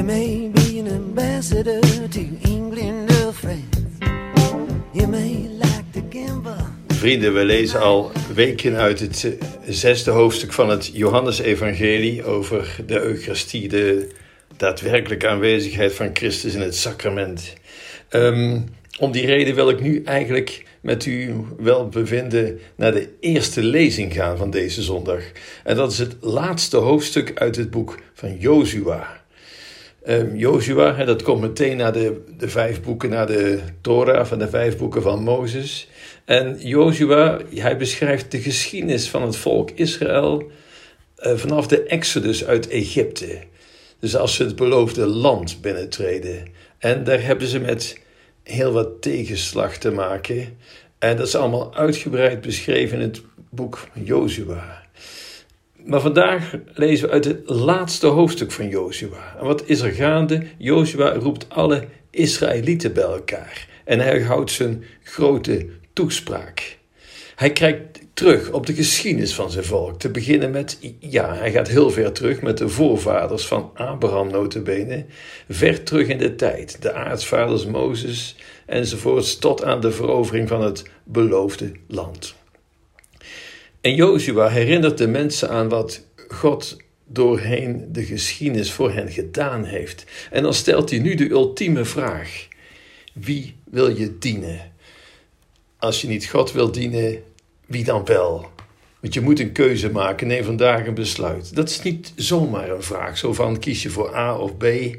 You may be an ambassador to England or France. You may like to gamble. Vrienden, we lezen al weken uit het eh, zesde hoofdstuk van het Johannesevangelie over de Eucharistie, de daadwerkelijke aanwezigheid van Christus in het sacrament. Ehm, om die reden wil ik nu eigenlijk met u wel bevinden naar de eerste lezing gaan van deze zondag. En dat is het laatste hoofdstuk uit het boek van Jozua. Um, Joshua, dat komt meteen na de, de vijf boeken, na de Torah, van de vijf boeken van Mozes. En Joshua, hij beschrijft de geschiedenis van het volk Israël uh, vanaf de Exodus uit Egypte. Dus als ze het beloofde land binnentreden. En daar hebben ze met heel wat tegenslag te maken. En dat is allemaal uitgebreid beschreven in het boek Joshua. Maar vandaag lezen we uit het laatste hoofdstuk van Jozua. En wat is er gaande? Jozua roept alle Israëlieten bij elkaar en hij houdt zijn grote toespraak. Hij kijkt terug op de geschiedenis van zijn volk. Te beginnen met, ja, hij gaat heel ver terug met de voorvaders van Abraham notabene. Ver terug in de tijd, de aartsvaders Mozes enzovoorts, tot aan de verovering van het beloofde land. En Jozua herinnert de mensen aan wat God doorheen de geschiedenis voor hen gedaan heeft. En dan stelt hij nu de ultieme vraag: wie wil je dienen? Als je niet God wil dienen, wie dan wel? Want je moet een keuze maken, neem vandaag een besluit. Dat is niet zomaar een vraag, zo van kies je voor A of B. Eh,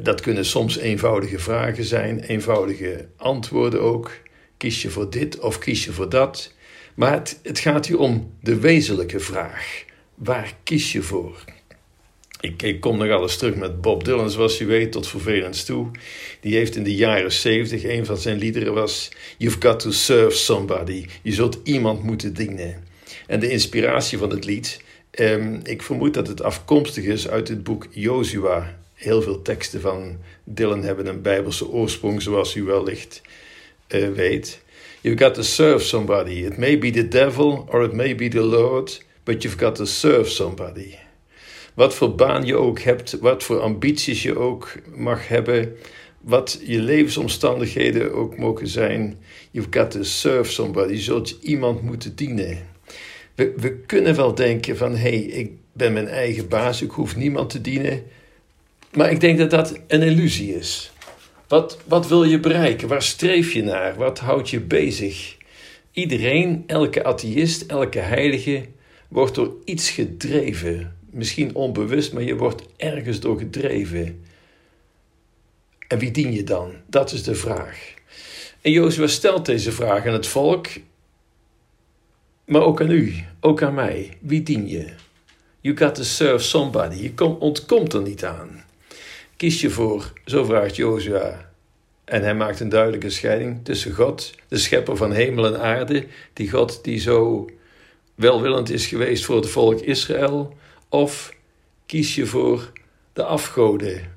dat kunnen soms eenvoudige vragen zijn, eenvoudige antwoorden ook. Kies je voor dit of kies je voor dat? Maar het, gaat hier om de wezenlijke vraag. Waar kies je voor? Ik, kom nog alles terug met Bob Dylan, zoals u weet, tot vervelens toe. Die heeft in de jaren 70, een van zijn liederen was... You've got to serve somebody. Je zult iemand moeten dienen. En de inspiratie van het lied... Um, ik vermoed dat het afkomstig is uit het boek Joshua. Heel veel teksten van Dylan hebben een bijbelse oorsprong, zoals u wellicht uh, weet. You've got to serve somebody. It may be the devil or it may be the Lord, but you've got to serve somebody. Wat voor baan je ook hebt, wat voor ambities je ook mag hebben, wat je levensomstandigheden ook mogen zijn, you've got to serve somebody. Je zult iemand moeten dienen. We, we kunnen wel denken van, hé, hey, ik ben mijn eigen baas, ik hoef niemand te dienen. Maar ik denk dat dat een illusie is. Wat, wat wil je bereiken? Waar streef je naar? Wat houdt je bezig? Iedereen, elke atheïst, elke heilige, wordt door iets gedreven. Misschien onbewust, maar je wordt ergens door gedreven. En wie dien je dan? Dat is de vraag. En Jozua stelt deze vraag aan het volk, maar ook aan u, ook aan mij. Wie dien je? You got to serve somebody. Je ontkomt er niet aan. Kies je voor, zo vraagt Jozua. En hij maakt een duidelijke scheiding tussen God, de schepper van hemel en aarde, die God die zo welwillend is geweest voor het volk Israël, of kies je voor de afgoden.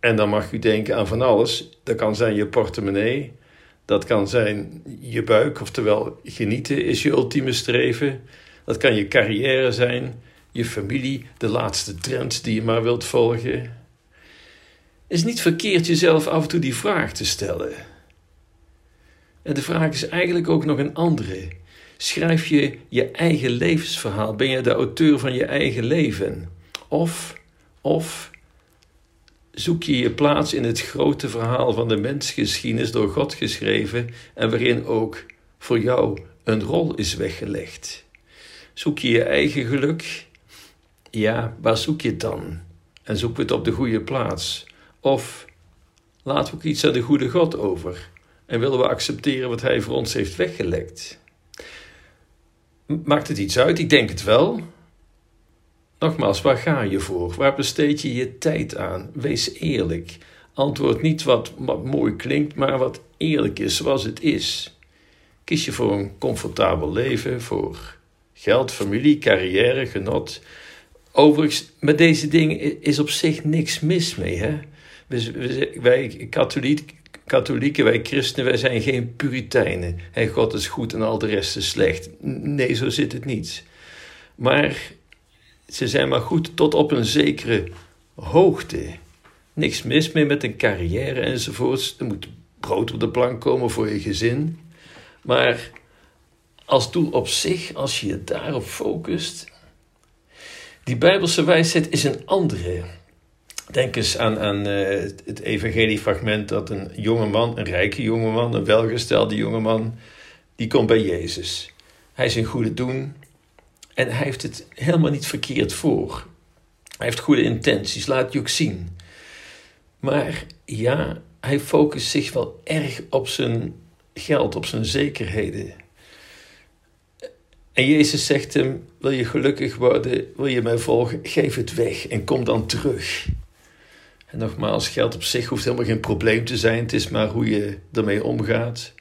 En dan mag u denken aan van alles. Dat kan zijn je portemonnee, dat kan zijn je buik, oftewel genieten is je ultieme streven. Dat kan je carrière zijn, je familie, de laatste trends die je maar wilt volgen is niet verkeerd jezelf af en toe die vraag te stellen. En de vraag is eigenlijk ook nog een andere. Schrijf je je eigen levensverhaal? Ben je de auteur van je eigen leven? Of, of zoek je je plaats in het grote verhaal van de mensgeschiedenis door God geschreven en waarin ook voor jou een rol is weggelegd? Zoek je je eigen geluk? Ja, waar zoek je het dan? En zoek het op de goede plaats? Of laten we ook iets aan de goede God over en willen we accepteren wat Hij voor ons heeft weggelekt? Maakt het iets uit? Ik denk het wel. Nogmaals, waar ga je voor? Waar besteed je je tijd aan? Wees eerlijk. Antwoord niet wat, wat mooi klinkt, maar wat eerlijk is zoals het is. Kies je voor een comfortabel leven, voor geld, familie, carrière, genot. Overigens, met deze dingen is op zich niks mis mee. Hè? Wij katholiek, katholieken, wij christenen, wij zijn geen puriteinen. En God is goed en al de rest is slecht. Nee, zo zit het niet. Maar ze zijn maar goed tot op een zekere hoogte. Niks mis mee met een carrière enzovoorts. Er moet brood op de plank komen voor je gezin. Maar als doel op zich, als je je daarop focust. Die Bijbelse wijsheid is een andere. Denk eens aan, aan uh, het evangeliefragment dat een jonge man, een rijke jonge man, een welgestelde jonge man, die komt bij Jezus. Hij is een goede doen en hij heeft het helemaal niet verkeerd voor. Hij heeft goede intenties, laat je ook zien. Maar ja, hij focust zich wel erg op zijn geld, op zijn zekerheden. En Jezus zegt hem: Wil je gelukkig worden, wil je mij volgen, geef het weg en kom dan terug. En nogmaals, geld op zich hoeft helemaal geen probleem te zijn, het is maar hoe je ermee omgaat.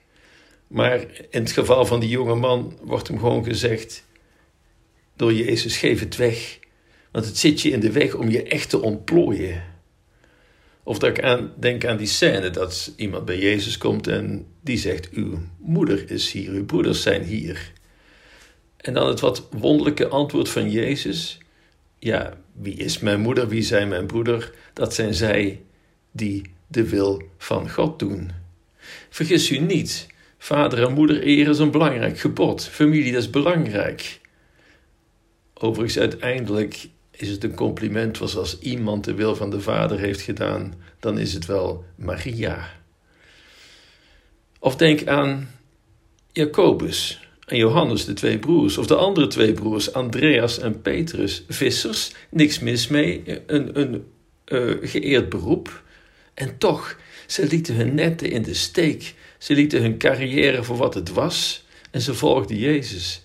Maar in het geval van die jonge man wordt hem gewoon gezegd door Jezus: geef het weg, want het zit je in de weg om je echt te ontplooien. Of dat ik aan, denk aan die scène dat iemand bij Jezus komt en die zegt: Uw moeder is hier, uw broeders zijn hier. En dan het wat wonderlijke antwoord van Jezus: Ja, wie is mijn moeder, wie zijn mijn broeder? Dat zijn zij die de wil van God doen. Vergis u niet, vader en moeder eer is een belangrijk gebod. Familie, is belangrijk. Overigens, uiteindelijk is het een compliment, was als iemand de wil van de Vader heeft gedaan, dan is het wel Maria. Of denk aan Jacobus Johannes, de twee broers, of de andere twee broers, Andreas en Petrus, vissers, niks mis mee, een, een uh, geëerd beroep. En toch, ze lieten hun netten in de steek, ze lieten hun carrière voor wat het was en ze volgden Jezus.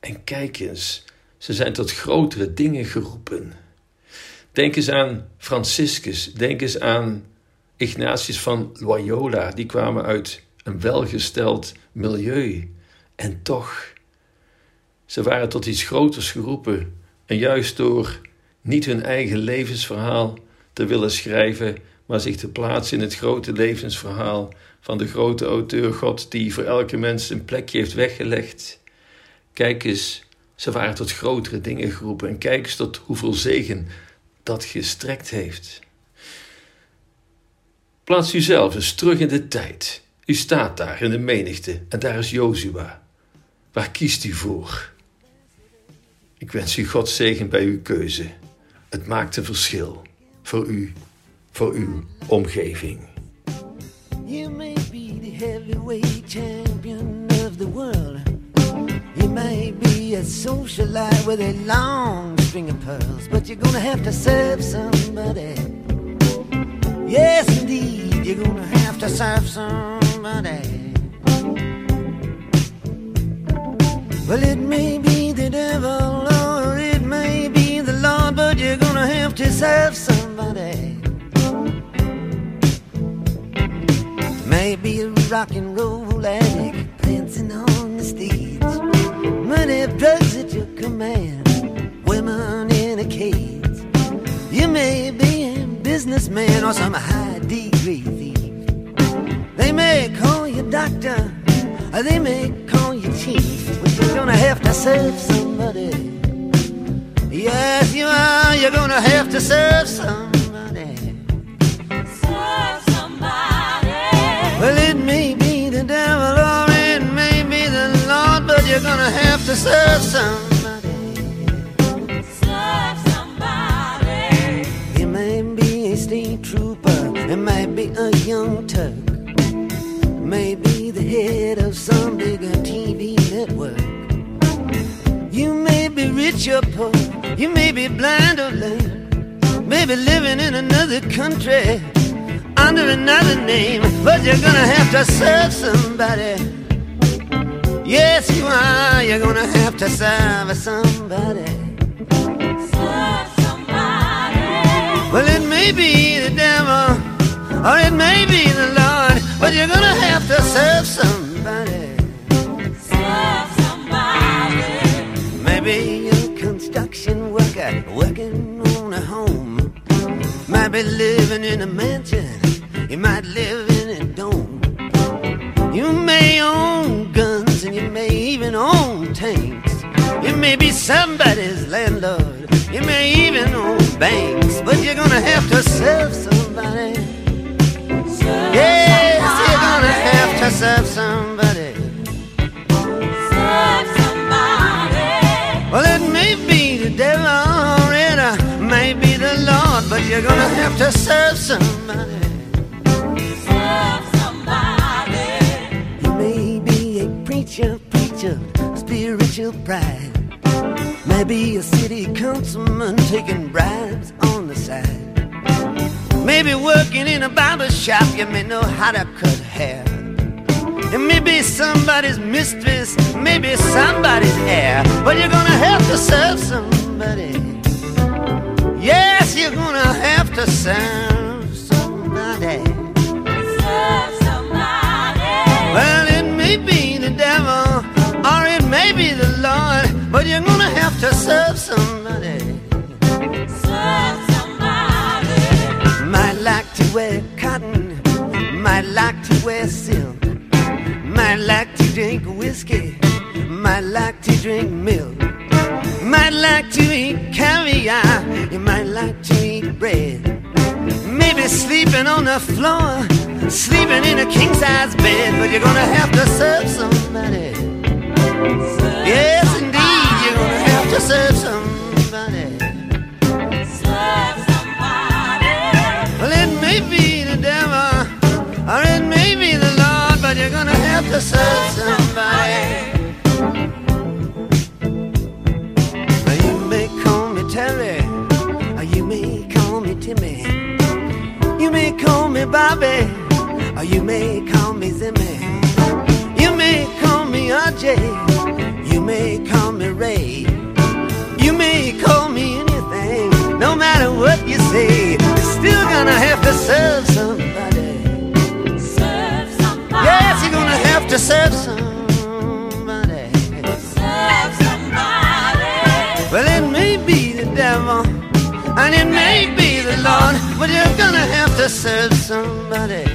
En kijk eens, ze zijn tot grotere dingen geroepen. Denk eens aan Franciscus, denk eens aan Ignatius van Loyola, die kwamen uit een welgesteld milieu. En toch, ze waren tot iets groters geroepen. En juist door niet hun eigen levensverhaal te willen schrijven, maar zich te plaatsen in het grote levensverhaal van de grote auteur God die voor elke mens een plekje heeft weggelegd. Kijk eens ze waren tot grotere dingen geroepen en kijk eens tot hoeveel zegen dat gestrekt heeft. Plaats u zelf eens terug in de tijd. U staat daar in de menigte en daar is Jozua. Waar kiest u voor? Ik wens u God zegen bij uw keuze. Het maakt een verschil voor u, voor uw omgeving. You may be the heavyweight champion of the world. You may be a socialite with a long string of pearls, but you're gonna have to serve somebody. Yes, indeed, you're gonna have to serve somebody. Well, it may be the devil or it may be the Lord, but you're gonna have to serve somebody. Maybe a rock and roll addict dancing on the stage. Money, drugs at your command, women in a cage. You may be a businessman or some high degree thief. They may call you doctor, or they may call you chief, gonna have to serve somebody. Yes, you are. You're gonna have to serve somebody. Serve somebody. Well, it may be the devil or it may be the Lord, but you're gonna have to serve somebody. Rich or poor, you may be blind or lame, maybe living in another country under another name, but you're gonna have to serve somebody. Yes, you are, you're gonna have to serve somebody. Serve somebody. Well, it may be the devil, or it may be the Lord, but you're gonna have to serve somebody. Serve somebody. Maybe construction worker working on a home. Might be living in a mansion, you might live in a dome. You may own guns and you may even own tanks. You may be somebody's landlord, you may even own banks, but you're gonna have to serve somebody. somebody. Serve Yes, you're gonna have to serve somebody. But you're gonna have to serve somebody. Serve somebody. You may be a preacher, preacher, spiritual pride. Maybe a city councilman taking bribes on the side. Maybe working in a barber shop, you may know how to cut hair. And maybe somebody's mistress, maybe somebody's heir. But you're gonna have to serve somebody. Yes, you're gonna have to serve somebody. Serve somebody. Well, it may be the devil or it may be the Lord, but you're gonna have to serve somebody. Serve somebody. Might like to wear cotton, might like to wear silk, might like to drink whiskey, might like to drink milk, might like to eat caviar, you might like to eat bread. Maybe sleeping on the floor, sleeping in a king size bed, but you're gonna have to serve somebody. Yes, indeed, you're gonna have to serve somebody. Serve somebody. Well, it may be the devil, or it may be the Lord, but you're gonna have to serve somebody. May call me Zimmy. You may call me RJ, you may call me Ray. You may call me anything, no matter what you say. You're still gonna have to serve somebody. Serve somebody. Yes, you're gonna have to serve somebody. Serve somebody. Well, it may be the devil, and it may be the Lord, but you're gonna have to serve somebody.